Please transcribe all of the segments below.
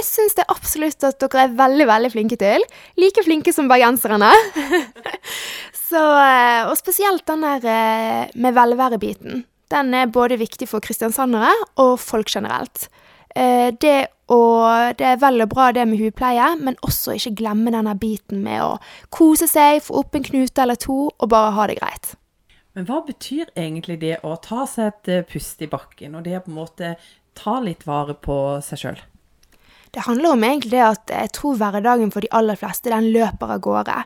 det syns jeg absolutt at dere er veldig, veldig flinke til. Like flinke som bergenserne. Så, eh, og spesielt den der eh, med velværebiten. Den er både viktig for kristiansandere og folk generelt. Eh, det, og, det er vel og bra det med hudpleie, men også ikke glemme denne biten med å kose seg, få opp en knute eller to og bare ha det greit. Men hva betyr egentlig det å ta seg et pust i bakken, og det å på en måte ta litt vare på seg sjøl? Det handler om egentlig det at jeg tror hverdagen for de aller fleste den løper av gårde.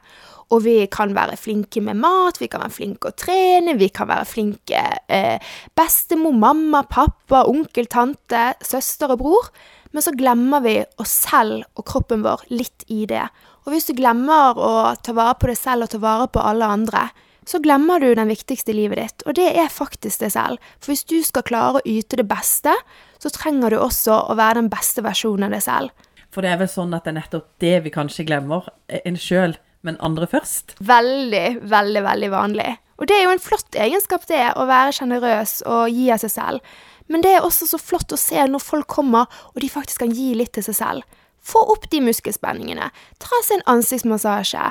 Og vi kan være flinke med mat, vi kan være flinke å trene, vi kan være flinke eh, bestemor, mamma, pappa, onkel, tante, søster og bror. Men så glemmer vi oss selv og kroppen vår litt i det. Og hvis du glemmer å ta vare på deg selv og ta vare på alle andre, så glemmer du den viktigste i livet ditt, og det er faktisk deg selv. For hvis du skal klare å yte det beste, så trenger du også å være den beste versjonen av deg selv. For det er vel sånn at det er nettopp det vi kanskje glemmer, en sjøl men andre først? Veldig, veldig, veldig vanlig. Og det er jo en flott egenskap, det, å være sjenerøs og gi av seg selv. Men det er også så flott å se når folk kommer, og de faktisk kan gi litt til seg selv. Få opp de muskelspenningene. Ta seg en ansiktsmassasje.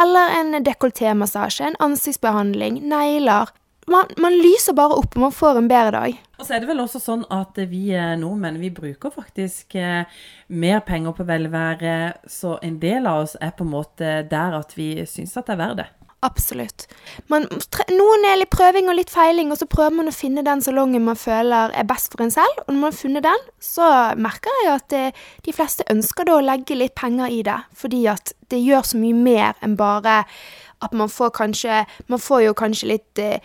Eller en dekoltémassasje, en ansiktsbehandling, negler man, man, lyser bare opp, og man får en bedre dag. Og så er det vel også sånn at vi eh, nordmenn vi bruker faktisk eh, mer penger på velvære, så en del av oss er på en måte der at vi syns at det er verdt det. Absolutt. Man, noen er litt prøving og litt feiling, og så prøver man å finne den salongen man føler er best for en selv. Og når man har funnet den, så merker jeg at det, eh, de fleste ønsker da å legge litt penger i det, fordi at det gjør så mye mer enn bare at man får kanskje Man får jo kanskje litt eh,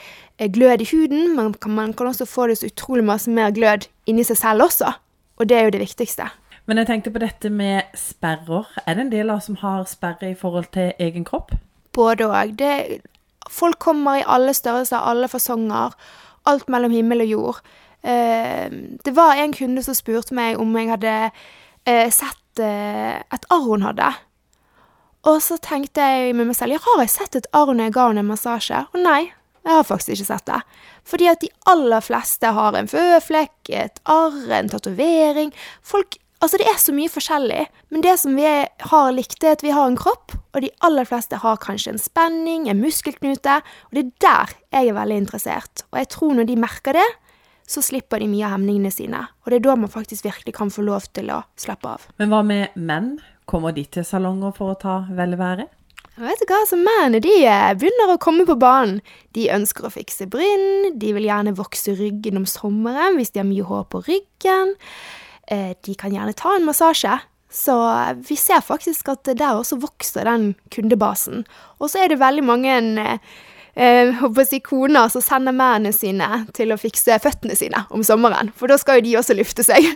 glød i huden, men man kan også få det så utrolig masse mer glød inni seg selv også. Og det er jo det viktigste. Men jeg tenkte på dette med sperrer. Er det en del av oss som har sperre i forhold til egen kropp? Både òg. Folk kommer i alle størrelser, alle fasonger. Alt mellom himmel og jord. Eh, det var en kunde som spurte meg om jeg hadde eh, sett eh, et arr hun hadde. Og så tenkte jeg med meg selv, ja, har jeg sett et arr når jeg ga henne en massasje? Og nei, jeg har faktisk ikke sett det. Fordi at de aller fleste har en føflekk, et arr, en tatovering. Folk Altså, det er så mye forskjellig, men det som vi har likt, er at vi har en kropp, og de aller fleste har kanskje en spenning, en muskelknute, og det er der jeg er veldig interessert. Og jeg tror når de merker det, så slipper de mye av hemningene sine. Og det er da man faktisk virkelig kan få lov til å slappe av. Men hva med menn? Kommer de til salonger for å ta velvære? Vet du hva, så Mennene de eh, begynner å komme på banen. De ønsker å fikse bryn, de vil gjerne vokse ryggen om sommeren hvis de har mye hår på ryggen. Eh, de kan gjerne ta en massasje. Så eh, vi ser faktisk at der også vokser den kundebasen. Og så er det veldig mange håper si koner som sender mennene sine til å fikse føttene sine om sommeren. For da skal jo de også lufte seg.